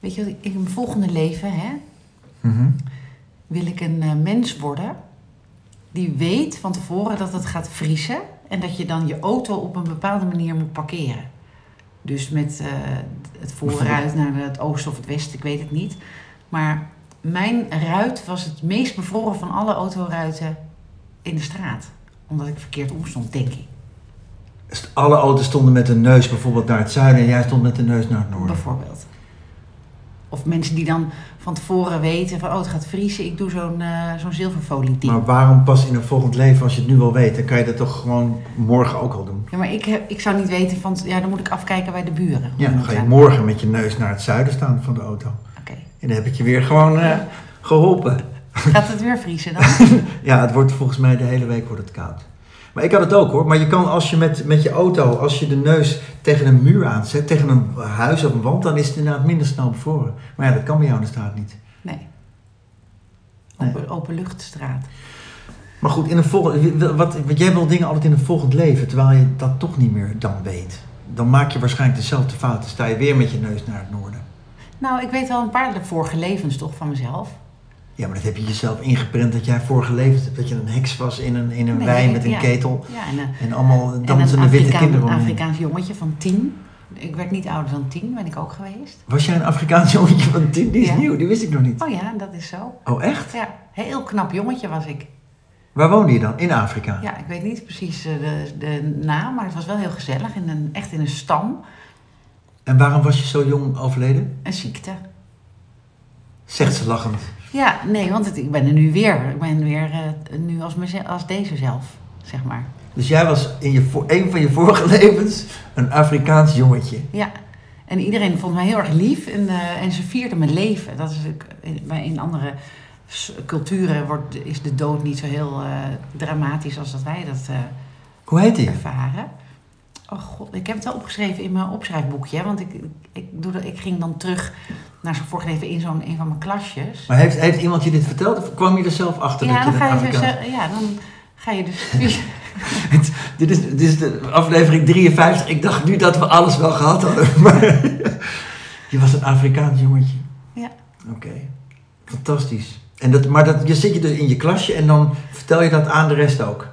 Weet je, in mijn volgende leven hè, Mhm. wil ik een eh, mens worden die weet van tevoren dat het gaat vriezen en dat je dan je auto op een bepaalde manier moet parkeren. Dus met eh, het voorruit naar het oosten of het westen, ik weet het niet. Maar mijn ruit was het meest bevroren van alle autoruiten in de straat. Omdat ik verkeerd omstond, denk ik. Dus alle auto's stonden met de neus bijvoorbeeld naar het zuiden en jij stond met de neus naar het noorden. Bijvoorbeeld. Of mensen die dan van tevoren weten van, oh het gaat vriezen, ik doe zo'n eh, zo'n zilverfolie. Maar waarom pas in een volgend leven als je het nu al weet? Dan kan je dat toch gewoon morgen ook al doen. Ja, maar ik, heb, ik zou niet weten van, ja, dan moet ik afkijken bij de buren. Ja, dan ga je morgen met je neus naar het zuiden staan van de auto. Oké. En dan heb ik je weer gewoon eh, geholpen. Gaat het weer vriezen dan? Ja, het wordt volgens mij de hele week wordt het koud. Maar ik had het ook hoor. Maar je kan als je met, met je auto, als je de neus tegen een muur aanzet, tegen een huis of een wand, dan is het inderdaad minder snel bevroren. Maar ja, dat kan bij jou in de straat niet. Nee. Nee. Open, openluchtstraat. Maar goed, in een volgend, wat, wat jij wil dingen altijd in een volgend leven, terwijl je dat toch niet meer dan weet. Dan maak je waarschijnlijk dezelfde fout. Dan sta je weer met je neus naar het noorden. Nou, ik weet wel een paar de vorige levens toch van mezelf. Ja, maar dat heb je jezelf ingeprent dat jij vorige levens hebt. Dat je een heks was in een, in een Nee, wei met een ja. ketel. Ja, en, eh, En allemaal en dansende een witte kinderen. een. Afrikaans jongetje van tien. Ik werd niet ouder dan tien, ben ik ook geweest. Was jij een Afrikaans jongetje van tien? Die is Ja. nieuw, die wist ik nog niet. Oh ja, dat is zo. Oh, echt? Ja, heel knap jongetje was ik. Waar woonde je dan? In Afrika? Ja, ik weet niet precies eh, de, de naam, maar het was wel heel gezellig. In een, echt in een stam. En waarom was je zo jong overleden? Een ziekte. Zegt ze lachend. Ja, nee, want het, ik ben er nu weer. Ik ben weer eh, nu als, mezelf, als deze zelf, zeg maar. Dus jij was in je, een van je vorige levens een Afrikaans jongetje. Ja. En iedereen vond mij heel erg lief en, eh, en ze vierden mijn leven. Dat is in- bij in andere culturen wordt, is de dood niet zo heel eh, dramatisch als dat wij dat eh, Hoe heet die? ervaren. Oh god, ik heb het wel opgeschreven in mijn opschrijfboekje. Want ik, ik, doe dat, ik ging dan terug naar zo'n vorige leven in zo'n een van mijn klasjes. Maar heeft, heeft iemand je dit verteld of kwam je er zelf achter ja, dat dan je ga je dus, eh, ja, dan ga je dus dit, is, dit is de aflevering 53. Ik dacht nu dat we alles wel gehad hadden. Maar je was een Afrikaans jongetje. Ja. Oké. Fantastisch. En dat, maar dat, je zit je dus in je klasje en dan vertel je dat aan de rest ook.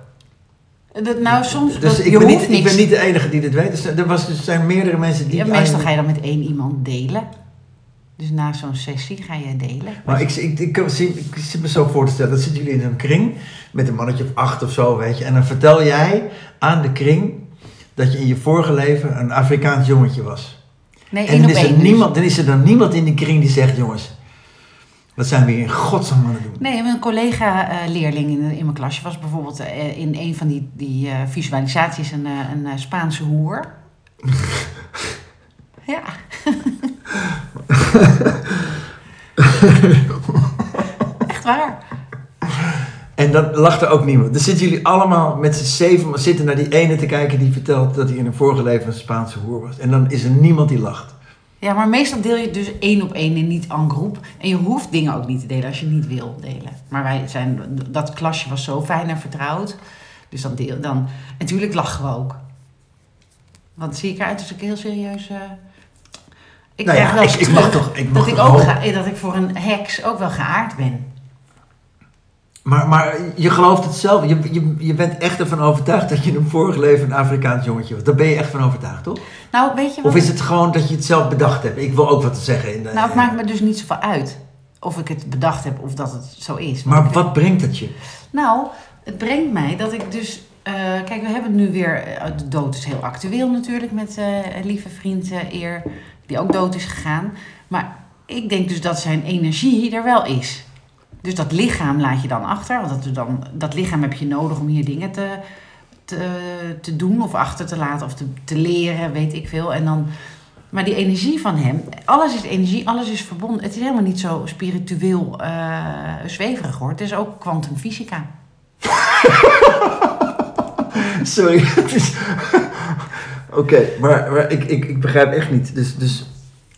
Dat, nou, soms. Dus dat, ik ben, niet, ik niks. ben niet de enige die dit weet. Dus er, was, dus- er zijn meerdere mensen die... Ja, meestal ga je dan met één iemand delen. Dus na zo'n sessie ga je delen. Maar ik, ik, ik, zit me zo voor te stellen, dan zitten jullie in een kring met een mannetje of acht of zo, weet je. En dan vertel jij aan de kring dat je in je vorige leven een Afrikaans jongetje was. nee, En dan op is, er dus. niemand, dan is er dan niemand in die kring die zegt, jongens, wat zijn we hier in godsnaam aan het doen? Nee, een collega-leerling in, in mijn klasje was bijvoorbeeld eh, in een van die, die eh, visualisaties een, eh, een eh, Spaanse hoer. ja. Echt waar. En dan lacht er ook niemand. Dan zitten jullie allemaal met z'n zeven maar zitten naar die ene te kijken die vertelt dat hij in een vorige leven een Spaanse hoer was. En dan is er niemand die lacht. Ja, maar meestal deel je het dus één op één en niet en groep. En je hoeft dingen ook niet te delen als je niet wil delen. Maar wij zijn, dat klasje was zo fijn en vertrouwd. Dus dan deel dan. Natuurlijk lachen we ook. Want zie ik eruit als ik heel serieus. eh, ik Nou ja, wel ik- mag toch- ik mag dat ik toch ook ga, dat ik voor een heks ook wel geaard ben. Maar, maar je gelooft het zelf. Je, je, je bent echt ervan overtuigd dat je in een vorige leven een Afrikaans jongetje was. Daar ben je echt van overtuigd, toch? Nou, weet je wat? Of is het gewoon dat je het zelf bedacht hebt? Ik wil ook wat te zeggen. In de, Nou, het maakt me dus niet zoveel uit of ik het bedacht heb of dat het zo is. Maar wat brengt het je? Nou, het brengt mij dat ik dus. eh, kijk, we hebben nu weer. eh, de dood is heel actueel natuurlijk met eh, lieve vriend Eer, die ook dood is gegaan. Maar ik denk dus dat zijn energie er wel is. Dus dat lichaam laat je dan achter. Want dat, dan, dat lichaam heb je nodig om hier dingen te, te, doen of achter te laten of te, te leren, weet ik veel. En dan, maar die energie van hem, alles is energie, alles is verbonden. Het is helemaal niet zo spiritueel eh, zweverig hoor. Het is ook kwantumfysica. Sorry. Oké, maar, maar ik, ik, ik begrijp echt niet. Dus, dus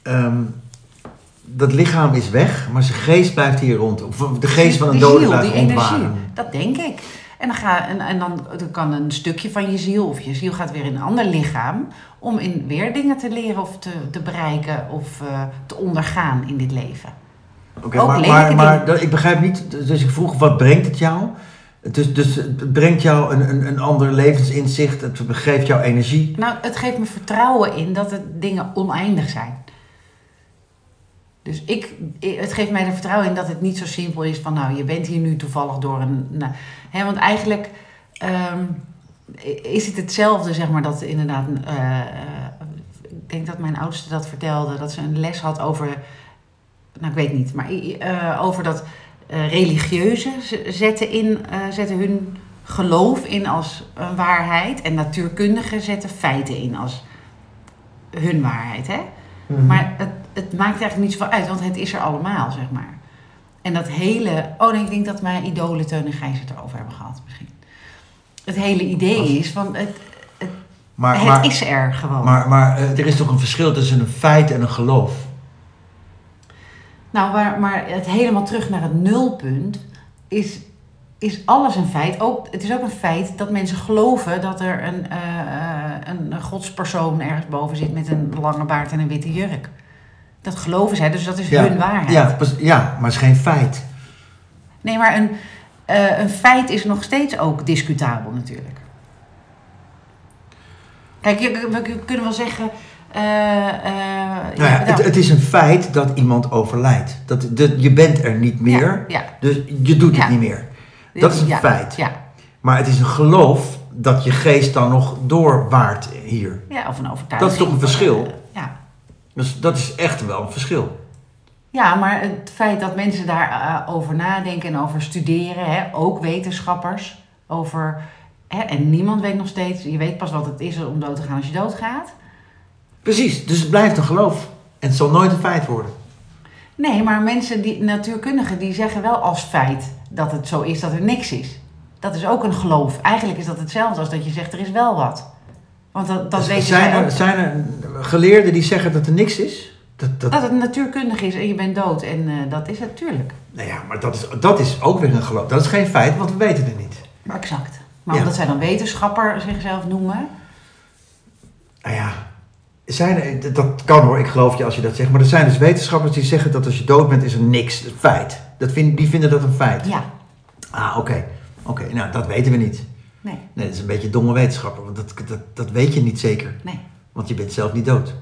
ehm, dat lichaam is weg, maar zijn geest blijft hier rond. Of de geest van een dode laat die energie. Dat denk ik. En, dan, ga, en, en dan, dan kan een stukje van je ziel of je ziel gaat weer in een ander lichaam om in weer dingen te leren of te, te bereiken of eh, te ondergaan in dit leven. Oké, Ook maar, maar, maar dingen. dat- ik begrijp niet, dus ik vroeg, wat brengt het jou? Dus, dus het brengt jou een, een, een ander levensinzicht, het geeft jou energie. Nou, het geeft me vertrouwen in dat het dingen oneindig zijn. Dus ik, het geeft mij er vertrouwen in dat het niet zo simpel is van, nou, je bent hier nu toevallig door een. Nou, hè, want eigenlijk ehm, is het hetzelfde, zeg maar, dat inderdaad. eh, eh, ik denk dat mijn oudste dat vertelde, dat ze een les had over. Nou, ik weet niet, maar eh, over dat religieuze zetten, in, zetten hun geloof in als een waarheid en natuurkundigen zetten feiten in als hun waarheid. Hè? Mhm. Maar het, het maakt eigenlijk niet zoveel uit, want het is er allemaal, zeg maar. En dat hele... Oh nee, ik denk dat mijn idolen Teun en Gijs het erover hebben gehad misschien. Het hele idee is van, het, maar, het maar, is er gewoon. maar, maar eh, er is toch een verschil tussen een feit en een geloof? Nou, maar, maar het helemaal terug naar het nulpunt is, is alles een feit. Ook, het is ook een feit dat mensen geloven dat er een, eh, eh, een, een godspersoon ergens boven zit met een lange baard en een witte jurk. Dat geloven zij, dus dat is Ja. hun waarheid. Ja, ja, maar het is geen feit. Nee, maar een, eh, een feit is nog steeds ook discutabel natuurlijk. Kijk, we kunnen wel zeggen... eh, eh, Nou ja, ja, het, het is een feit dat iemand overlijdt. Dat, dat, je bent er niet meer, Ja, dus je doet het niet meer. Dat is een feit. Ja, Maar het is een geloof dat je geest dan nog doorwaart hier. ja, of een overtuiging. Dat is toch een verschil? Eh. Dus dat is echt wel een verschil. Ja, maar het feit dat mensen daarover over nadenken en over studeren, hè, ook wetenschappers, over. Hè, en niemand weet nog steeds, je weet pas wat het is om dood te gaan als je doodgaat. Precies, dus het blijft een geloof. En het zal nooit een feit worden. Nee, maar mensen, die, natuurkundigen, die zeggen wel als feit dat het zo is dat er niks is. Dat is ook een geloof. Eigenlijk is dat hetzelfde als dat je zegt er is wel wat. Want dat, dat Dus weten zijn, zij er, ook. zijn er geleerden die zeggen dat er niks is? Dat, dat, Dat het natuurkundig is en je bent dood. En eh, dat is het, tuurlijk. nou ja, maar dat is, dat is ook weer een geloof. Dat is geen feit, want we weten het niet. Exact. Maar Ja. omdat zij dan wetenschapper zichzelf noemen. Nou ja, zijn dat kan hoor, ik geloof je als je dat zegt. Maar er zijn dus wetenschappers die zeggen dat als je dood bent is er niks. Een feit. Dat vind, die vinden dat een feit. Ja, Ah, oké. Oké, nou dat weten we niet. nee, Nee, dat is een beetje domme wetenschapper. Want dat, dat, dat weet je niet zeker. nee. Want je bent zelf niet dood.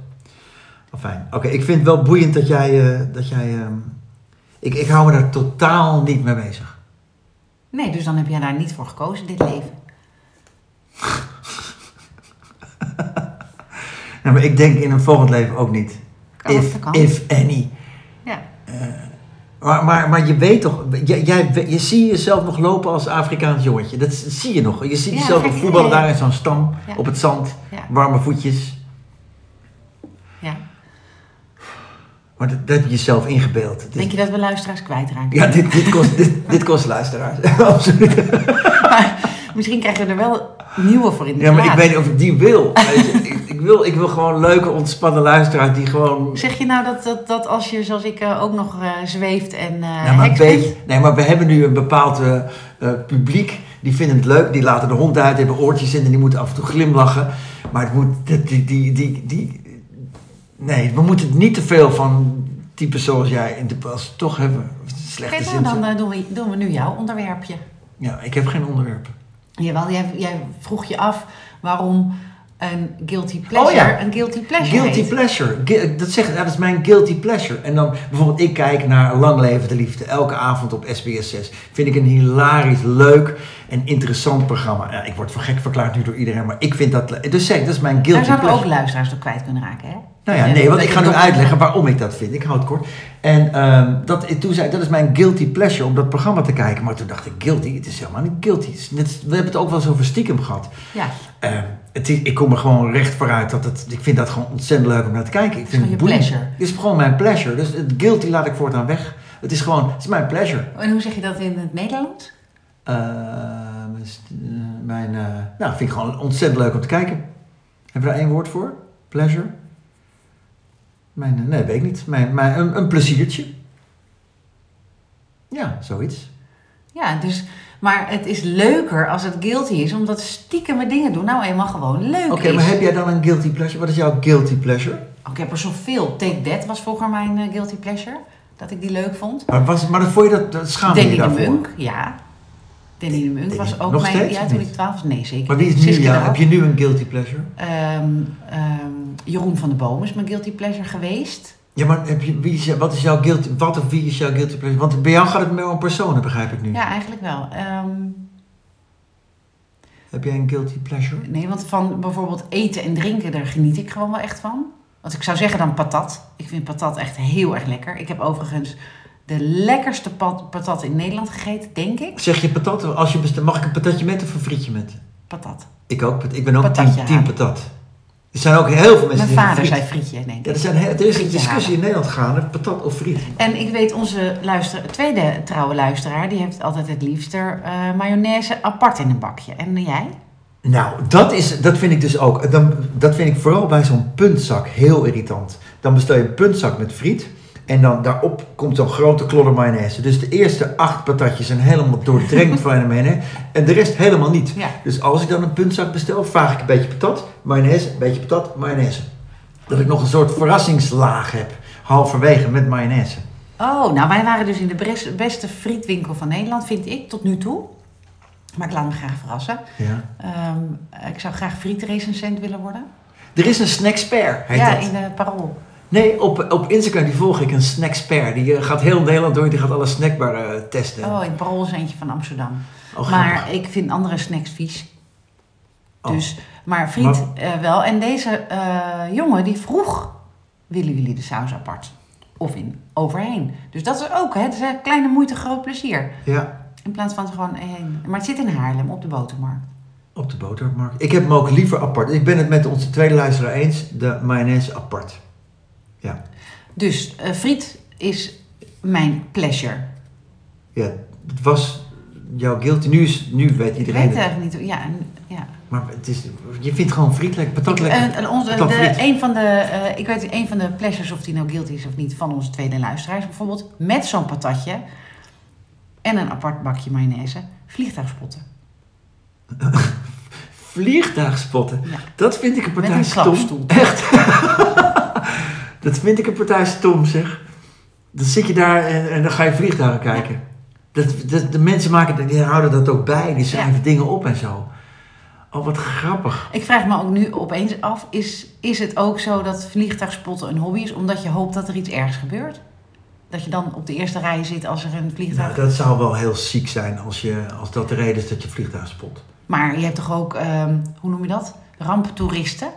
Fijn. Oké, ik vind het wel boeiend dat jij... eh, dat jij ehm, ik, ik hou me daar totaal niet mee bezig. Nee, dus dan heb jij daar niet voor gekozen, dit leven. Nou, maar ik denk in een volgend leven ook niet. Kan, if, kan. if any. Ja. Maar, maar, maar je weet toch, jij, jij, je, zie jezelf nog lopen als Afrikaans jongetje. Dat zie je nog. Je ziet Ja, jezelf nog voetballen daar in zo'n stam, Ja. op het zand, warme voetjes. ja. Maar dat, dat heb je jezelf ingebeeld. Denk je dat we luisteraars kwijtraken? Ja, dit, dit, kost, dit, dit kost luisteraars. Absoluut. Maar misschien krijgen we er wel nieuwe voor in de Ja, maar ik weet niet of ik die wil. Ik, ik, wil ik wil gewoon leuke, ontspannen luisteraars die gewoon... Zeg je nou dat, dat, dat als je, zoals ik, eh, ook nog eh, zweeft en eh Ja, maar, nee, maar we hebben nu een bepaald publiek. Die vinden het leuk. Die laten de hond uit, hebben oortjes in en die moeten af en toe glimlachen. Maar het moet, die, die, die, die- nee, we moeten niet te veel van types zoals jij in de pas toch hebben. Slechte nou, zin. dan eh, doen, we, doen we nu jouw onderwerpje. Ja, ik heb geen onderwerpen. Jawel, jij, jij vroeg je af waarom een guilty pleasure Oh ja. een guilty pleasure Guilty heet. pleasure. Gu- Dat, zegt, ja, dat is mijn guilty pleasure. En dan bijvoorbeeld, ik kijk naar Lang Leven de Liefde. Elke avond op SBS 6. Vind ik een hilarisch, leuk en interessant programma. Ja, ik word voor gek verklaard nu door iedereen, maar ik vind dat... Dus zeg, dat is mijn Daar guilty zouden we pleasure. ook luisteraars door kwijt kunnen raken, hè? Nou ja, nee, want ik ga nu uitleggen waarom ik dat vind. Ik hou het kort. En ehm, dat, toen zei ik, dat is mijn guilty pleasure om dat programma te kijken. Maar toen dacht ik, guilty? Het is helemaal niet guilty. Net, we hebben het ook wel eens over stiekem gehad. Ja, Ehm, het is, ik kom er gewoon recht vooruit. Dat het, ik vind dat gewoon ontzettend leuk om naar te kijken. Ik vind gewoon je boeiend. pleasure. Het is gewoon mijn pleasure. Dus het guilty laat ik voortaan weg. Het is gewoon, het is mijn pleasure. en hoe zeg je dat in het Nederlands? Is- eh, mijn, eh, nou, vind ik gewoon ontzettend leuk om te kijken. Hebben we daar één woord voor? Pleasure? Mijn, nee, weet ik niet. Mijn, mijn, een, een pleziertje. Ja, zoiets. Ja, dus Maar het is leuker als het guilty is, omdat stiekem dingen doen nou eenmaal gewoon leuk Oké, maar heb jij dan een guilty pleasure? Wat is jouw guilty pleasure? Oh, ik heb er zoveel. Take That was vroeger mijn eh, guilty pleasure. Dat ik die leuk vond. Maar, was, maar dan vond je dat, dat schaam je je Danny de daarvoor? Munk, ja. Danny de Munk Danny- was ook nog mijn... steeds, ja, toen ik 12 was. Nee, zeker Maar wie is nu, ja, de heb je nu een guilty pleasure? Ehm, ehm, Jeroen van der Boom is mijn guilty pleasure geweest. Ja, maar heb je, wie is, wat is jouw guilty, wat of wie is jouw guilty pleasure? Want bij jou gaat het meer om personen, begrijp ik nu. Ja, eigenlijk wel. Ehm, Heb jij een guilty pleasure? nee, want van bijvoorbeeld eten en drinken, daar geniet ik gewoon wel echt van. Want ik zou zeggen dan patat. Ik vind patat echt heel erg lekker. Ik heb overigens de lekkerste pat, patat in Nederland gegeten, denk ik. Zeg je patat, als je mag ik een patatje met of een frietje met? Patat. Ik ook, ik ben ook Patatje team, patat. Er zijn ook heel veel mensen Mijn die vader zei friet. frietje, denk Ja, er, zijn, er is een discussie halen. in Nederland gaande, patat of friet. En ik weet, onze luister, tweede trouwe luisteraar, die heeft altijd het liefster eh mayonaise apart in een bakje. En jij? Nou, dat, is, dat vind ik dus ook. Dan, dat vind ik vooral bij zo'n puntzak heel irritant. Dan bestel je een puntzak met friet. En dan daarop komt zo'n grote klodder mayonaise. Dus de eerste acht patatjes zijn helemaal doordrenkt van mayonaise. En de rest helemaal niet. Ja. Dus als ik dan een puntzak bestel, vraag ik een beetje patat, mayonaise, een beetje patat, mayonaise. Dat ik nog een soort verrassingslaag heb. Halverwege met mayonaise. Oh, nou wij waren dus in de beste frietwinkel van Nederland, vind ik, tot nu toe. Maar ik laat me graag verrassen. Ja. Ehm, ik zou graag frietrecensent willen worden. Er is een snackspert, heet ja, dat. in de Parool. Nee, op, op Instagram die volg ik een snackspert. Die eh, gaat heel Nederland door, die gaat alle snackbaren eh, testen. Oh, in Parool is eentje van Amsterdam. Oh, maar ik vind andere snacks vies. Oh. Dus, maar friet eh, wel. En deze jongen die vroeg, willen jullie de saus apart? Of in overheen. Dus dat is ook, hè, het is een kleine moeite, groot plezier. Ja, In plaats van het gewoon heen. Maar het zit in Haarlem, op de botermarkt. op de botermarkt. Ik heb hem ook liever apart. Ik ben het met onze tweede luisteraar eens, de mayonaise apart. Ja, Dus eh, friet is mijn pleasure. ja het was jouw guilty. Nu, is, nu weet Ik iedereen weet het het. eigenlijk niet. Ja, ja. Maar het is, je vindt gewoon friet lekker, patat Ik, lekker. eh, onze, patat de, friet. een van de, eh, ik weet een van de pleasures, of die nou guilty is of niet, van onze tweede luisteraars. Bijvoorbeeld met zo'n patatje en een apart bakje mayonaise, vliegtuigspotten. Vliegtuigspotten. Ja. Dat vind ik een Met partij een stom. klapstoel. Echt. dat vind ik een partij stom, zeg. Dan zit je daar en, en dan ga je vliegtuigen kijken. Dat, dat, de mensen maken, die houden dat ook bij. Die schrijven dingen op en zo. Oh, wat grappig. Ik vraag me ook nu opeens af, is, is het ook zo dat vliegtuigspotten een hobby is, omdat je hoopt dat er iets ergs gebeurt? Dat je dan op de eerste rij zit als er een vliegtuig... Nou, dat zou wel heel ziek zijn als, je, als dat de reden is dat je vliegtuig spot. Maar je hebt toch ook, ehm, hoe noem je dat? Ramptoeristen?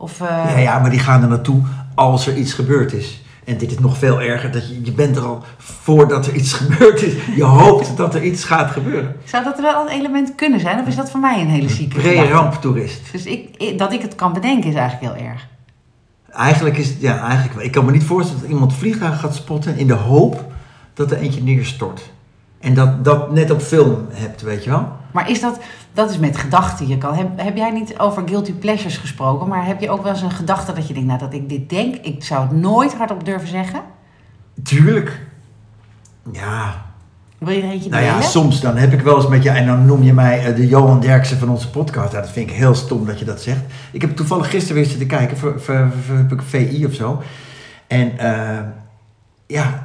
Of, eh, Ja, ja, maar die gaan er naartoe als er iets gebeurd is. En dit is nog veel erger. Dat je, je bent er al voordat er iets gebeurd is. Je hoopt dat er iets gaat gebeuren. Zou dat wel een element kunnen zijn? Of is dat voor mij een hele zieke gedachte? Pre-ramptoerist. Dus ik, ik- dat ik het kan bedenken is eigenlijk heel erg. Eigenlijk is het, ja, eigenlijk, wel. ik kan me niet voorstellen dat iemand vliegtuig gaat spotten in de hoop dat er eentje neerstort. En dat dat net op film hebt, weet je wel? Maar is dat, dat is met gedachten. Je kan, heb, heb jij niet over guilty pleasures gesproken, maar heb je ook wel eens een gedachte dat je denkt, nou dat ik dit denk, ik zou het nooit hardop durven zeggen? Tuurlijk. Ja, Wil je er eentje nou ja, soms dan heb ik wel eens met je, en dan noem je mij eh, de Johan Derksen van onze podcast. Ja, dat vind ik heel stom dat je dat zegt. Ik heb toevallig gisteren weer zitten kijken, voor, voor, voor, heb ik VI of zo. En eh, ja,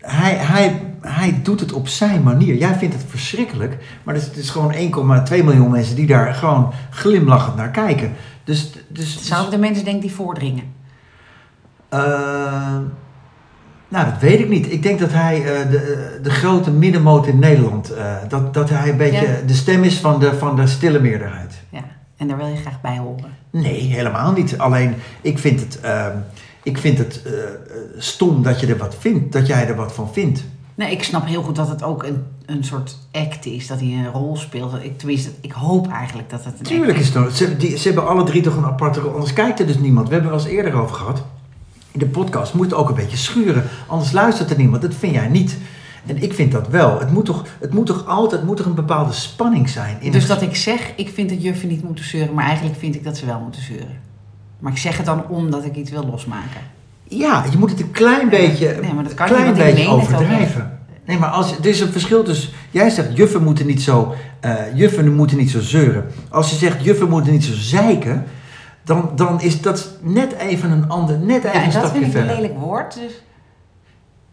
hij, hij, hij doet het op zijn manier. Jij vindt het verschrikkelijk, maar het is, het is gewoon 1,2 miljoen mensen die daar gewoon glimlachend naar kijken. Dus, dus, Zou ik de mensen denken die voordringen? eh, nou, dat weet ik niet. Ik denk dat hij eh, de, de grote middenmoot in Nederland, eh, dat, dat hij een beetje Ja. de stem is van de, van de stille meerderheid. Ja, en daar wil je graag bij horen. Nee, helemaal niet. Alleen, ik vind het, eh, ik vind het eh, eh, stom dat je er wat vindt, dat jij er wat van vindt. Nee, ik snap heel goed dat het ook een, een soort act is, dat hij een rol speelt. Ik, tenminste, ik hoop eigenlijk dat het een Tuurlijk is het. Ze, die, ze hebben alle drie toch een aparte rol, anders kijkt er dus niemand. We hebben er wel eens eerder over gehad. In de podcast moet ook een beetje schuren, anders luistert er niemand. Dat vind jij niet. En ik vind dat wel. Het moet toch, het moet toch altijd moet er een bepaalde spanning zijn. In Dus een- dat ik zeg, ik vind dat juffen niet moeten zeuren, maar eigenlijk vind ik dat ze wel moeten zeuren. Maar ik zeg het dan omdat ik iets wil losmaken. Ja, je moet het een klein beetje, Nee, maar dat kan klein beetje overdrijven. Nee, maar als, er is een verschil tussen... Jij zegt, juffen moeten niet zo... eh, juffen moeten niet zo zeuren. Als je zegt, juffen moeten niet zo zeiken... Dan, dan is dat net even een ander... Net even Ja, en een dat stapje vind ik een lelijk woord. Dus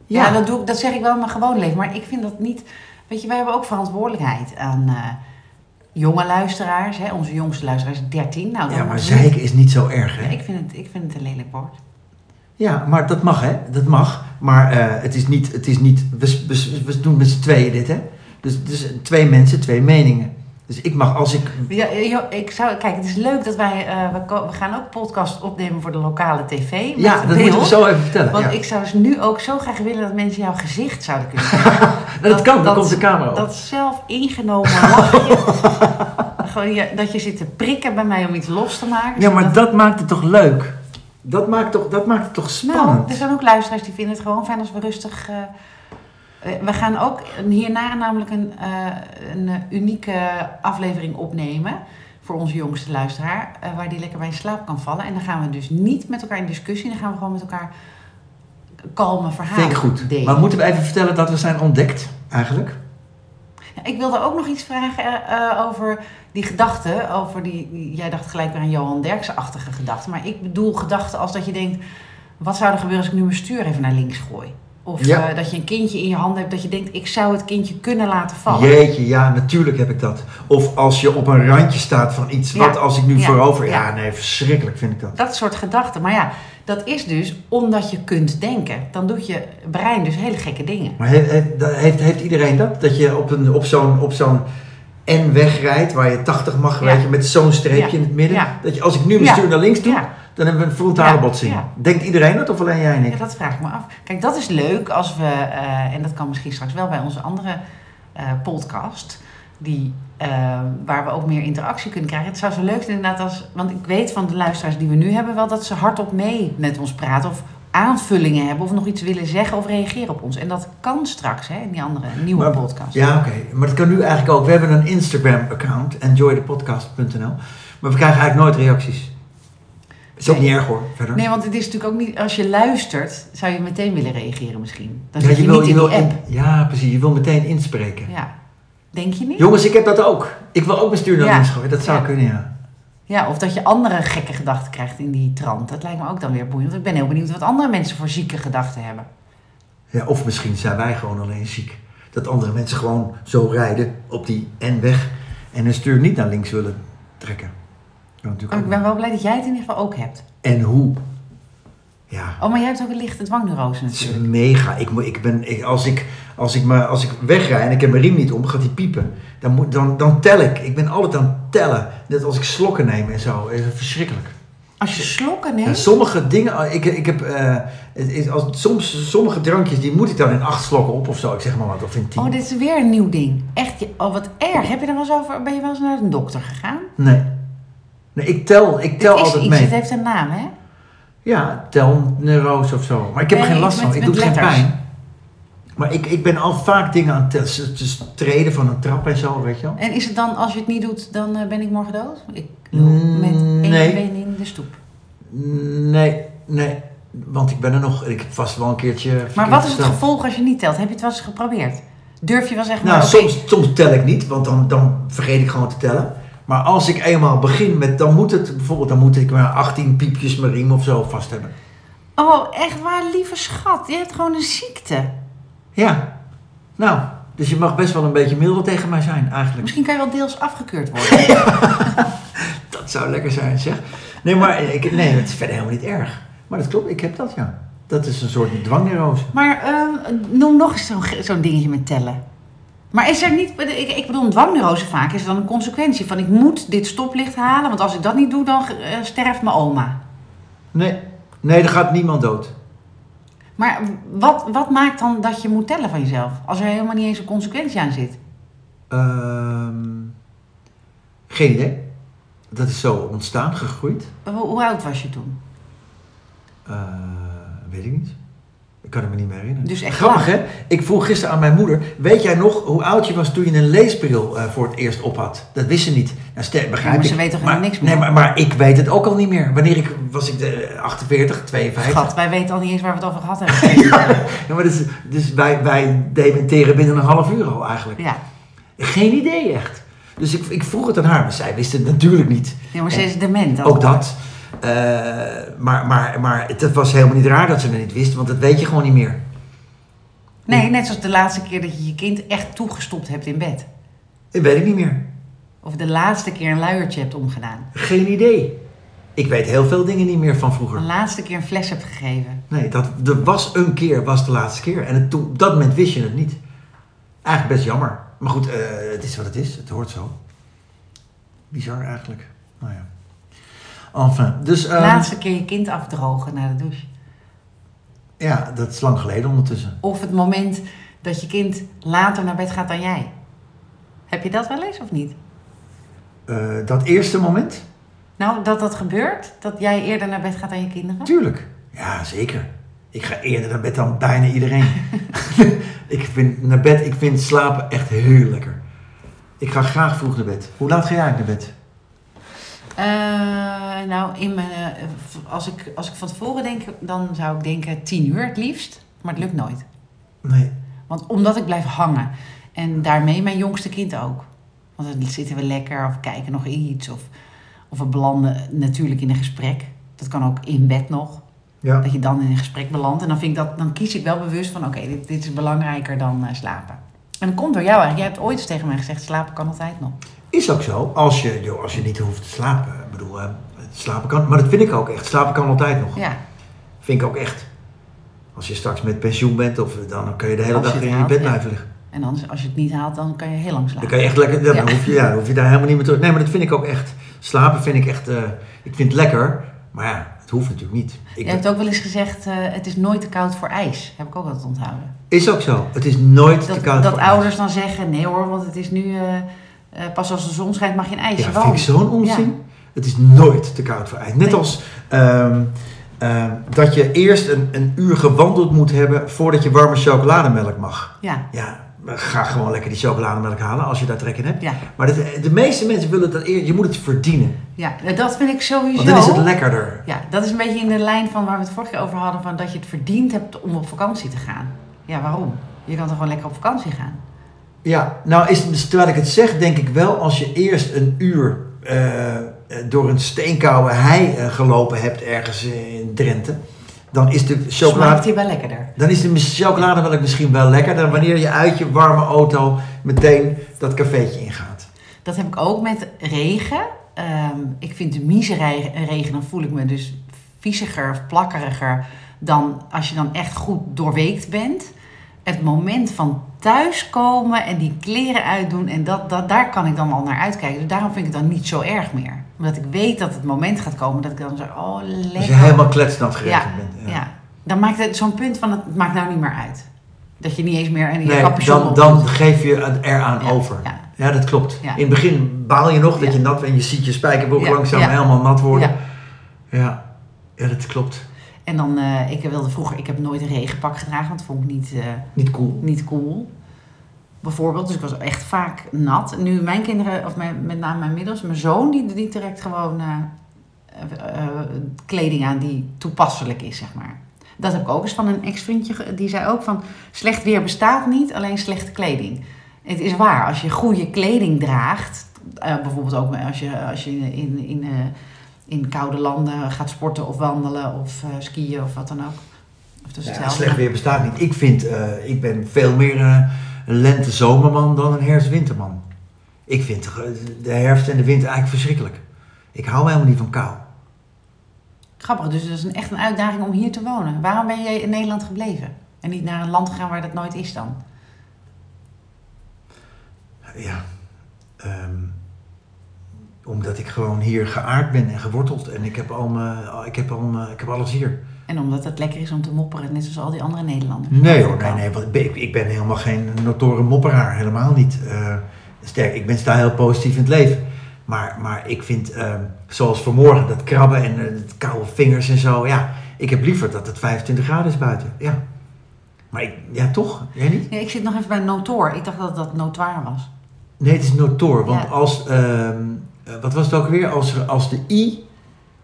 ja, dat, doe ik, dat zeg ik wel in mijn gewoon leven. Maar ik vind dat niet... Weet je, wij hebben ook verantwoordelijkheid aan eh, jonge luisteraars. Hè? Onze jongste luisteraar is 13. Nou, Ja, maar zeiken is niet zo erg, hè? Ja, ik, vind het, ik vind het een lelijk woord. Ja, maar dat mag, hè? Dat mag. Maar eh, het is niet... Het is niet we, we, we doen met z'n tweeën dit, hè? Dus, dus twee mensen, twee meningen. Dus ik mag als ik... Ja, eh, ik zou, kijk, het is leuk dat wij... eh, we, gaan ook podcast opnemen voor de lokale tv. Ja, dat beeld. moeten we zo even vertellen. Want ja. ik zou dus nu ook zo graag willen dat mensen jouw gezicht zouden kunnen zien. Nou, dat, dat- kan, dan komt de camera op. Dat zelf ingenomen lachje. Gewoon dat je zit te prikken bij mij om iets los te maken. Ja, maar dat maakt het toch leuk? Dat maakt, toch, dat maakt het toch Nou, spannend? er zijn ook luisteraars die vinden het gewoon fijn als we rustig... eh, eh, we gaan ook hierna namelijk een, eh, een unieke aflevering opnemen... voor onze jongste luisteraar, waar die lekker bij in slaap kan vallen. En dan gaan we dus niet met elkaar in discussie. Dan gaan we gewoon met elkaar kalme verhalen Vind ik goed. delen. Maar moeten we even vertellen dat we zijn ontdekt, eigenlijk? Ik wilde ook nog iets vragen eh, over die gedachten. Over die- jij dacht gelijk weer aan Johan Derksen-achtige gedachten. Maar ik bedoel gedachten als dat je denkt... wat zou er gebeuren als ik nu mijn stuur even naar links gooi? Of Ja. eh, dat je een kindje in je handen hebt dat je denkt... ik zou het kindje kunnen laten vallen. Jeetje, ja, natuurlijk heb ik dat. Of als je op een randje staat van iets, Ja. wat als ik nu Ja. voorover... Ja, nee, verschrikkelijk vind ik dat. Dat soort gedachten. Maar ja, dat is dus omdat je kunt denken. Dan doet je brein dus hele gekke dingen. Maar heeft, heeft iedereen dat? Dat je op, een, op zo'n op zo'n N-weg rijdt, waar je 80 mag, weet je, met zo'n streepje in het midden. Dat je, als ik nu mijn stuur naar links doe. Dan hebben we een frontale Ja. botsing. Ja. Denkt iedereen dat of alleen jij en ik? Ja, dat vraag ik me af. Kijk, dat is leuk als we, eh, en dat kan misschien straks wel bij onze andere eh, podcast, die, eh, waar we ook meer interactie kunnen krijgen. Het zou zo leuk zijn inderdaad als, want ik weet van de luisteraars die we nu hebben wel dat ze hardop mee met ons praten of aanvullingen hebben of nog iets willen zeggen of reageren op ons. En dat kan straks hè, in die andere nieuwe Maar- podcast. Ja, oké. Maar dat kan nu eigenlijk ook. We hebben een Instagram-account, enjoythepodcast.nl. Maar we krijgen eigenlijk nooit reacties. Is ook niet erg hoor, verder. Nee, want het is natuurlijk ook niet, als je luistert, zou je meteen willen reageren misschien. Dan Ja, zit je, wil- niet in wil die app. in- ja, precies. Je wil meteen inspreken. Ja. Denk je niet? Jongens, ik heb dat ook. Ik wil ook mijn stuur naar Ja. links gooien. Dat zou Ja. kunnen, ja. Ja, of dat je andere gekke gedachten krijgt in die trant. Dat lijkt me ook dan weer boeiend. Want ik ben heel benieuwd wat andere mensen voor zieke gedachten hebben. ja. Of misschien zijn wij gewoon alleen ziek. Dat andere mensen gewoon zo rijden op die N-weg en hun stuur niet naar links willen trekken. Natuurlijk ik ben wel blij dat jij het in ieder geval ook hebt. En hoe? Ja. Oh, maar jij hebt ook een lichte dwangneurose Het is natuurlijk. mega. Ik, ik ben, ik, als, ik, als, ik me, als ik wegrij en ik heb mijn riem niet om, gaat die piepen. Dan, moet, dan, dan tel ik. Ik ben altijd aan het tellen. Net als ik slokken neem en zo. Het is verschrikkelijk. Als je slokken En neemt... sommige dingen, ik, ik heb, eh, het is, als, soms, sommige drankjes, die moet ik dan in acht slokken op of zo. Ik zeg maar wat, of in tien. Oh, dit is weer een nieuw ding. Echt, oh wat erg. Heb je er wel eens over... Ben je wel eens naar een dokter gegaan? Nee. Nee, ik tel, ik tel is altijd iets, mee. het heeft een naam, hè? Ja, telneurose of zo. Maar ik heb er geen last met- van. Ik doe geen pijn. Maar ik, ik ben al vaak dingen aan het tellen. Dus- treden van een trap en zo, weet je wel. En is het dan, als je het niet doet, dan eh, ben ik morgen dood? Ik loop met één Nee. been in de stoep. Nee, nee. Want ik ben er nog. Ik heb vast wel een keertje. Maar wat is het gesteld. gevolg als je niet telt? Heb je het wel eens geprobeerd? Durf je wel zeg maar... Nou, oké, soms, soms tel ik niet, want dan, dan vergeet ik gewoon te tellen. Maar als ik eenmaal begin met, dan moet het bijvoorbeeld, dan moet ik maar 18 piepjes mijn riem of zo vast hebben. Oh, echt waar, lieve schat. Je hebt gewoon een ziekte. Ja, nou, dus je mag best wel een beetje milder tegen mij zijn, eigenlijk. Misschien kan je wel deels afgekeurd worden. Dat zou lekker zijn, zeg. Nee, maar ik, nee, het is verder helemaal niet erg. Maar dat klopt, ik heb dat, ja. Dat is een soort dwangneurose. maar ehm, noem nog eens zo'n zo'n dingetje met tellen. Maar is er niet... Ik, ik bedoel, dwangneurose vaak is dan een consequentie van... ik moet dit stoplicht halen, want als ik dat niet doe, dan eh, sterft mijn oma. Nee, nee, er gaat niemand dood. Maar wat, wat maakt dan dat je moet tellen van jezelf? Als er helemaal niet eens een consequentie aan zit. Ehm, geen idee. Dat is zo ontstaan, gegroeid. Hoe, hoe oud was je toen? Eh, weet ik niet. Ik kan het me niet meer herinneren. Dus echt Grappig hè? Ik vroeg gisteren aan mijn moeder, weet jij nog hoe oud je was toen je een leesbril eh, voor het eerst op had? Dat wist ze niet. Nou, ster, begrijp Ja, maar ik. ze weet toch maar, niks meer? Nee, maar, maar ik weet het ook al niet meer. Wanneer ik, was ik de 48, 52? Schat, wij weten al niet eens waar we het over gehad hebben. Ja, maar dus, dus wij, wij dementeren binnen een half uur al eigenlijk. ja. Geen idee echt. Dus ik, ik vroeg het aan haar, maar zij wist het natuurlijk niet. ja, maar ze is dement. Ook dat. Eh, maar, maar, maar het was helemaal niet raar dat ze het niet wist, want dat weet je gewoon niet meer. Nee, net zoals de laatste keer dat je je kind echt toegestopt hebt in bed. Dat weet ik niet meer. Of de laatste keer een luiertje hebt omgedaan. Geen idee. Ik weet heel veel dingen niet meer van De vroeger. laatste keer een fles hebt gegeven. Nee, dat er was een keer, was de laatste keer. En het, op dat moment wist je het niet. Eigenlijk best jammer. Maar goed, eh, het is wat het is. Het hoort zo. Bizar eigenlijk. Nou ja. Enfin, dus... Ehm, laatste keer je kind afdrogen na de douche. Ja, dat is lang geleden ondertussen. Of het moment dat je kind later naar bed gaat dan jij. Heb je dat wel eens of niet? Eh, dat eerste moment? Nou, dat dat gebeurt? Dat jij eerder naar bed gaat dan je kinderen? Tuurlijk. Ja, zeker. Ik ga eerder naar bed dan bijna iedereen. ik vind naar bed, ik vind slapen echt heel lekker. Ik ga graag vroeg naar bed. Hoe laat ga jij naar bed? Eh, nou, in mijn, eh, als, ik, als ik van tevoren denk, dan zou ik denken tien uur het liefst. Maar het lukt nooit. Nee. Want omdat ik blijf hangen. En daarmee mijn jongste kind ook. Want dan zitten we lekker of kijken nog iets. Of, of we belanden natuurlijk in een gesprek. Dat kan ook in bed nog. Ja. Dat je dan in een gesprek belandt. En dan, vind ik dat, dan kies ik wel bewust van... oké, dit, dit is belangrijker dan eh, slapen. En dat komt door jou eigenlijk. Jij hebt ooit eens tegen mij gezegd... slapen kan altijd nog. Is ook zo. Als je, joh, als je niet hoeft te slapen. Ik bedoel, slapen kan. Maar dat vind ik ook echt. Slapen kan altijd nog. Ja, Vind ik ook echt. Als je straks met pensioen bent, of, dan kun je de hele Als dag in je bed ja. blijven liggen. en anders, als je het niet haalt... dan kan je heel lang Dan slapen. kan je echt lekker, dan, Ja. hoef je, ja, dan hoef je daar helemaal niet meer terug. Nee, maar dat vind ik ook echt. Slapen vind ik echt, eh, ik vind het lekker. Maar ja, het hoeft natuurlijk niet. Ik, Je hebt ook wel eens gezegd... eh, het is nooit te koud voor ijs. Heb ik ook altijd onthouden. Is ook zo. Het is nooit te Dat, koud dat voor ouders dan zeggen... nee hoor, want het is nu... eh, eh, pas als de zon schijnt mag je een ijs. ijsje. Ja, vind ik zo'n onzin. Het is nooit te koud voor ijs. Net Nee. als ehm, ehm, dat je eerst een, een uur gewandeld moet hebben voordat je warme chocolademelk mag. Ja, Ja, ga gewoon lekker die chocolademelk halen als je daar trek in hebt. ja, Maar de, de meeste mensen willen dat eerst, je moet het verdienen. ja. Dat vind ik sowieso... Want dan is het lekkerder. Ja, dat is een beetje in de lijn van waar we het vorige keer over hadden, van dat je het verdiend hebt om op vakantie te gaan. Ja, waarom? Je kan toch gewoon lekker op vakantie gaan? Ja, nou is het, terwijl ik het zeg, denk ik wel als je eerst een uur eh, eh, door een steenkoude hei eh, gelopen hebt ergens in Drenthe, dan is de Smaakt chocolade, wel lekkerder. dan is de mis- chocolademelk misschien wel lekker dan wanneer je uit je warme auto meteen dat cafeetje ingaat. Dat heb ik ook met regen. Ehm, ik vind de mieze regen, dan voel ik me dus viesiger of plakkeriger dan als je dan echt goed doorweekt bent. Het moment van thuiskomen en die kleren uitdoen, en dat, dat, daar kan ik dan al naar uitkijken. Dus daarom vind ik het dan niet zo erg meer. Omdat ik weet dat het moment gaat komen dat ik dan zeg, oh lekker. Als je helemaal kletsnat ja, geregend bent. ja. dan maakt het zo'n punt van, het maakt nou niet meer uit. Dat je niet eens meer een je Nee, capuchon dan, dan geef je het eraan Ja, over. ja. Ja, dat klopt. Ja. In het begin baal je nog dat Ja. je nat bent en je ziet je spijkerbroek Ja, langzaam ja. helemaal nat worden. Ja. Ja, ja dat klopt. En dan, eh, ik wilde vroeger, ik heb nooit een regenpak gedragen, want dat vond ik niet, eh, Niet cool. niet cool. Bijvoorbeeld, dus ik was echt vaak nat. Nu mijn kinderen, of mijn, met name mijn middels, mijn zoon, die, die trekt gewoon eh, kleding aan die toepasselijk is, zeg maar. Dat heb ik ook eens van een ex-vriendje, die zei ook van, slecht weer bestaat niet, alleen slechte kleding. Het is waar, als je goede kleding draagt, bijvoorbeeld ook als je, als je in, in, in, koude landen gaat sporten of wandelen of eh, skiën of wat dan ook. Of is Ja, slecht weer bestaat niet. Ik vind, eh, ik ben veel meer eh, een lente-zomerman dan een herfst-winterman. Ik vind de herfst en de winter eigenlijk verschrikkelijk. Ik hou helemaal niet van kou. Grappig, dus dat is een, echt een uitdaging om hier te wonen. Waarom ben jij in Nederland gebleven? En niet naar een land gegaan waar dat nooit is dan? Ja, ehm, omdat ik gewoon hier geaard ben en geworteld. En ik heb, al mijn, ik heb, al mijn, ik heb alles hier. En omdat het lekker is om te mopperen, net zoals al die andere Nederlanders. Nee hoor, nee, nee. Want ik ben, ik ben helemaal geen notoren mopperaar. Helemaal niet. Eh, sterk, ik ben sta heel positief in het leven. Maar, maar ik vind, ehm, zoals vanmorgen, dat krabben en eh, het koude vingers en zo. Ja, ik heb liever dat het 25 graden is buiten. Ja. Maar ik, ja, toch? Jij niet? Nee, ik zit nog even bij notoor. Ik dacht dat dat notoir was. Nee, het is notoor. Want Ja. als, eh, wat was het ook weer? Als, er- als de i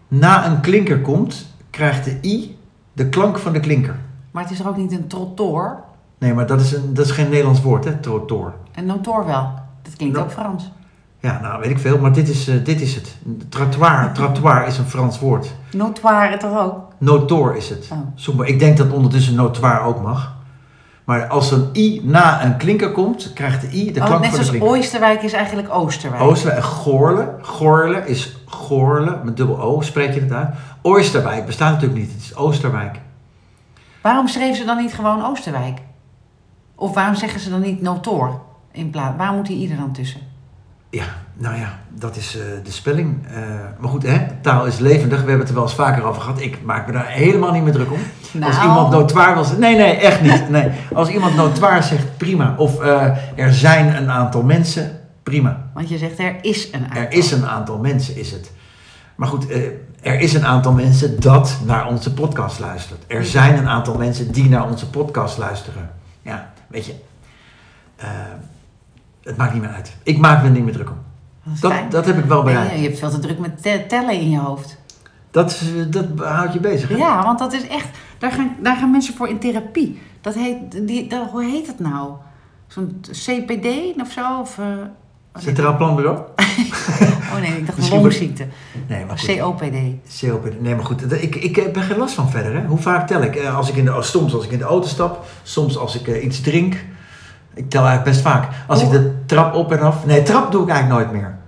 na een klinker komt, krijgt de i de klank van de klinker. Maar het is er ook niet een trottoir. Nee, maar dat is, een, dat is geen Nederlands woord, hè? Trotor. En notoor wel. Dat klinkt No- ook Frans. Ja, nou weet ik veel, maar dit is, eh, dit is het. Trottoir, trottoir is een Frans woord. Notoire toch ook? Notoor is het. Oh. Zoek maar. Ik denk dat ondertussen notoir ook mag. Maar als een i na een klinker komt, krijgt de i de Oh, klank net van de zoals klinker. Oosterwijk is eigenlijk Oosterwijk. Oosterwijk en Goorle. Goorle is Goorle, met dubbel O spreek je het uit. Oosterwijk bestaat natuurlijk niet, het is Oosterwijk. Waarom schreven ze dan niet gewoon Oosterwijk? Of waarom zeggen ze dan niet notoor? In plaats, waar moet die ieder dan tussen? Ja, nou ja, dat is eh, de spelling. Eh, maar goed, hè, taal is levendig. We hebben het er wel eens vaker over gehad. Ik maak me daar helemaal niet meer druk om. Als Nou. iemand notoir wil zeggen... Nee, nee, echt niet. Nee. Als iemand notoir zegt, prima. Of eh, er zijn een aantal mensen, prima. Want je zegt er is een aantal. Er is een aantal mensen, is het. Maar goed, er is een aantal mensen dat naar onze podcast luistert. Er zijn een aantal mensen die naar onze podcast luisteren. Ja, weet je. het maakt niet meer uit. Ik maak me er niet meer druk om. Dat. Dat, dat heb ik wel bereikt. je hebt veel te druk met te- tellen in je hoofd. Dat, dat houdt je bezig. hè? Ja, want dat is echt... Daar gaan, daar gaan mensen voor in therapie. Dat heet... Die, dat, hoe heet het nou? Zo'n CPD of zo? Of, heet Centraal Planbureau? Oh nee, ik dacht Misschien longziekte. Nee, maar goed. COPD. COPD. Nee, maar goed. Ik, ik heb er geen last van verder. Hè? Hoe vaak tel ik? Eh, Als ik in de, soms als ik in de auto stap. Soms als ik eh, iets drink. Ik tel eigenlijk best vaak. Als ik de trap op en af... Nee, trap doe ik eigenlijk nooit meer.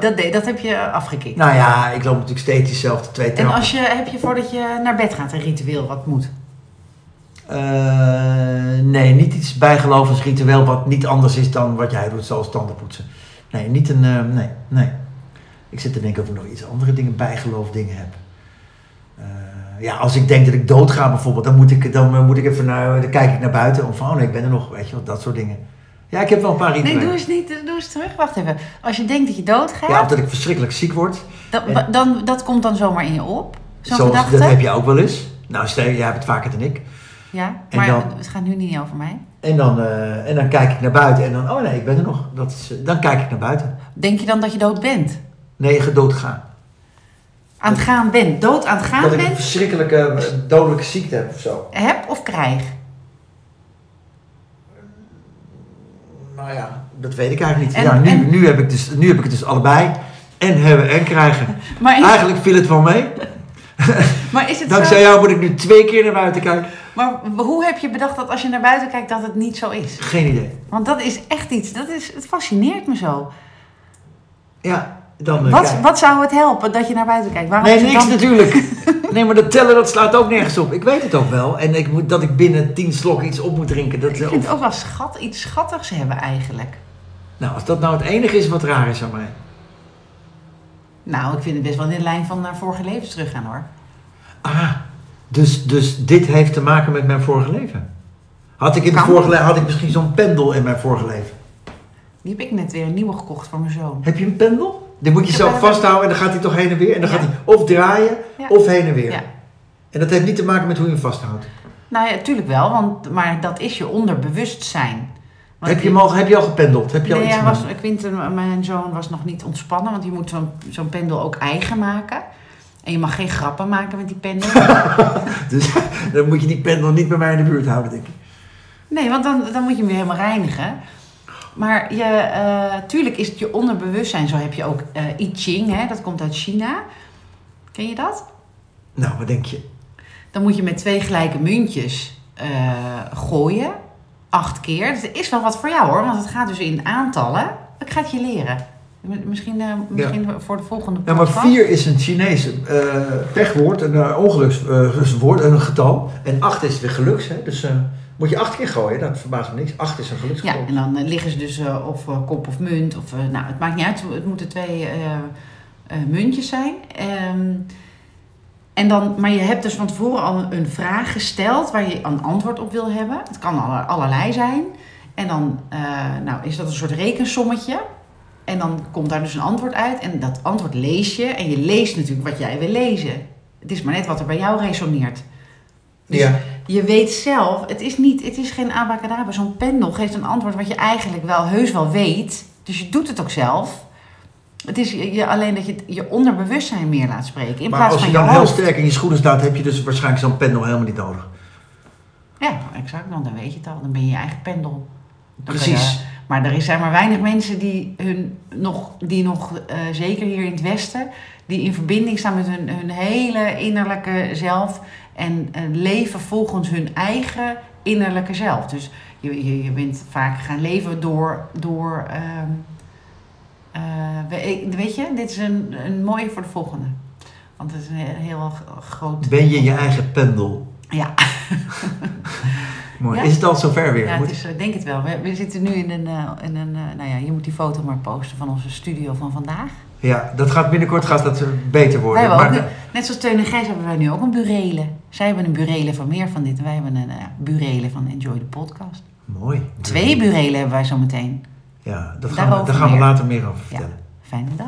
Dat, deed- dat heb je afgekikt. Nou ja, ik loop natuurlijk steeds diezelfde twee en trappen. als je, heb je voordat je naar bed gaat een ritueel wat moet? Eh, nee, niet iets bijgelovens ritueel wat niet anders is dan wat jij doet, zoals tanden poetsen. Nee, niet een... eh, nee, nee. Ik zit te denken of ik nog iets andere dingen, bijgeloof dingen heb. Eh, ja, als ik denk dat ik doodga bijvoorbeeld, dan moet ik, dan, moet ik even naar... Dan kijk ik naar buiten om van, oh nee, ik ben er nog, weet je wel, dat soort dingen. Ja, ik heb wel een paar Nee, rituelen. doe eens niet. Doe eens terug. Wacht even. Als je denkt dat je doodgaat, Ja, of dat ik verschrikkelijk ziek word. dan, dan, dat komt dan zomaar in je op. Zo'n Zoals, gedachte. dat heb je ook wel eens. Nou, stel, jij hebt het vaker dan ik. Ja, maar dan- het gaat nu niet over mij. En dan, eh, en dan kijk ik naar buiten en dan, oh nee, ik ben er nog. Dat is, eh, dan kijk ik naar buiten. Denk je dan dat je dood bent? Nee, gedood gaan. Aan het gaan bent. Dood aan het gaan dat ik een bent? verschrikkelijke eh, dodelijke ziekte heb of zo. Heb of krijg? Nou ja, dat weet ik eigenlijk niet. En- ja, nu, en- nu, heb ik dus, nu heb ik het dus allebei. En hebben en krijgen. Maar is, Eigenlijk viel het wel mee. maar is het Dankzij zo? jou moet ik nu twee keer naar buiten kijken. Maar hoe heb je bedacht dat als je naar buiten kijkt dat het niet zo is? Geen idee. Want dat is echt iets. Dat is, het fascineert me zo. Ja, dan... eh, Wat, kijk. wat zou het helpen dat je naar buiten kijkt? Waarom Nee, niks dan- natuurlijk. Nee, maar dat tellen dat slaat ook nergens op. Ik weet het ook wel. En ik moet, dat ik binnen tien slokken iets op moet drinken. Dat, Ik vind het ook wel schat, iets schattigs hebben eigenlijk. Nou, als dat nou het enige is wat raar is aan mij. Nou, ik vind het best wel in de lijn van naar vorige levens teruggaan hoor. Ah, dus, dus dit heeft te maken met mijn vorige leven. Had ik, in Kan. vorige had ik misschien zo'n pendel in mijn vorige leven. Die heb ik net weer een nieuwe gekocht voor mijn zoon. Heb je een pendel? Die moet je een- vasthouden en dan gaat hij toch heen en weer. En dan Ja. gaat hij of draaien Ja. of heen en weer. Ja. En dat heeft niet te maken met hoe je hem vasthoudt. Nou ja, tuurlijk wel, want, maar dat is je onderbewustzijn. Want Heb je, al, heb je al gependeld? Heb je al Nee, iets hij was? Quinten, mijn zoon was nog niet ontspannen, want je moet zo'n zo'n pendel ook eigen maken. En je mag geen grappen maken met die pendel. Dus dan moet je die pendel niet bij mij in de buurt houden, denk ik. nee, want dan, dan moet je hem weer helemaal reinigen. Maar je, eh, tuurlijk is het je onderbewustzijn. Zo heb je ook eh I Ching, hè, dat komt uit China. Ken je dat? Nou, wat denk je? Dan moet je met twee gelijke muntjes eh, gooien. Acht keer. Dat is wel wat voor jou hoor, want het gaat dus in aantallen. Ik ga het je leren. Misschien, misschien voor de volgende Ja, maar podcast. vier is een Chinees eh pechwoord, een uh, ongelukswoord, een getal. En acht is weer geluks. Hè? Dus moet je acht keer gooien, dat verbaast me niks. Acht is een Ja, geluksgetal. en dan eh, liggen ze dus eh, of eh, kop of munt. Of, nou, het maakt niet uit. Het moeten twee muntjes zijn. Ehm, en dan, maar je hebt dus van tevoren al een vraag gesteld waar je een antwoord op wil hebben. Het kan aller- allerlei zijn. En dan nou, is dat een soort rekensommetje. En dan komt daar dus een antwoord uit. En dat antwoord lees je. En je leest natuurlijk wat jij wil lezen. Het is maar net wat er bij jou resoneert. Dus ja. Je weet zelf, het is, niet, het is geen abacadabra. Zo'n pendel geeft een antwoord wat je eigenlijk wel heus wel weet. Dus je doet het ook zelf. Het is je, alleen dat je je onderbewustzijn meer laat spreken. In maar plaats als van je je, dan heel sterk in je schoenen staat, heb je dus waarschijnlijk zo'n pendel helemaal niet nodig. Ja, exact. Nou, dan weet je het al. Dan ben je je eigen pendel. Dan Precies. je- maar er zijn maar weinig mensen die, hun nog, die nog, eh, zeker hier in het Westen, die in verbinding staan met hun, hun hele innerlijke zelf en eh, leven volgens hun eigen innerlijke zelf. Dus je, je, je bent vaak gaan leven door. door ehm, eh, weet je, dit is een, een mooie voor de volgende. Want het is een he- heel groot. Ben je je eigen pendel? Ja. Mooi. Ja. Is het al zover weer? Ja, het is, ik denk het wel. We, we zitten nu in een, eh, in een eh, nou ja, je moet die foto maar posten van onze studio van vandaag. Ja, dat gaat binnenkort gaat dat eh, beter worden. Wij hebben ook Maar net zoals Teun en Gijs hebben wij nu ook een burele. Zij hebben een burele van meer van dit. en Wij hebben een uh, burele van Enjoy the Podcast. mooi. Twee burelen hebben wij zo meteen. Ja, dat gaan we, daar gaan we later meer over vertellen. Fijne dag.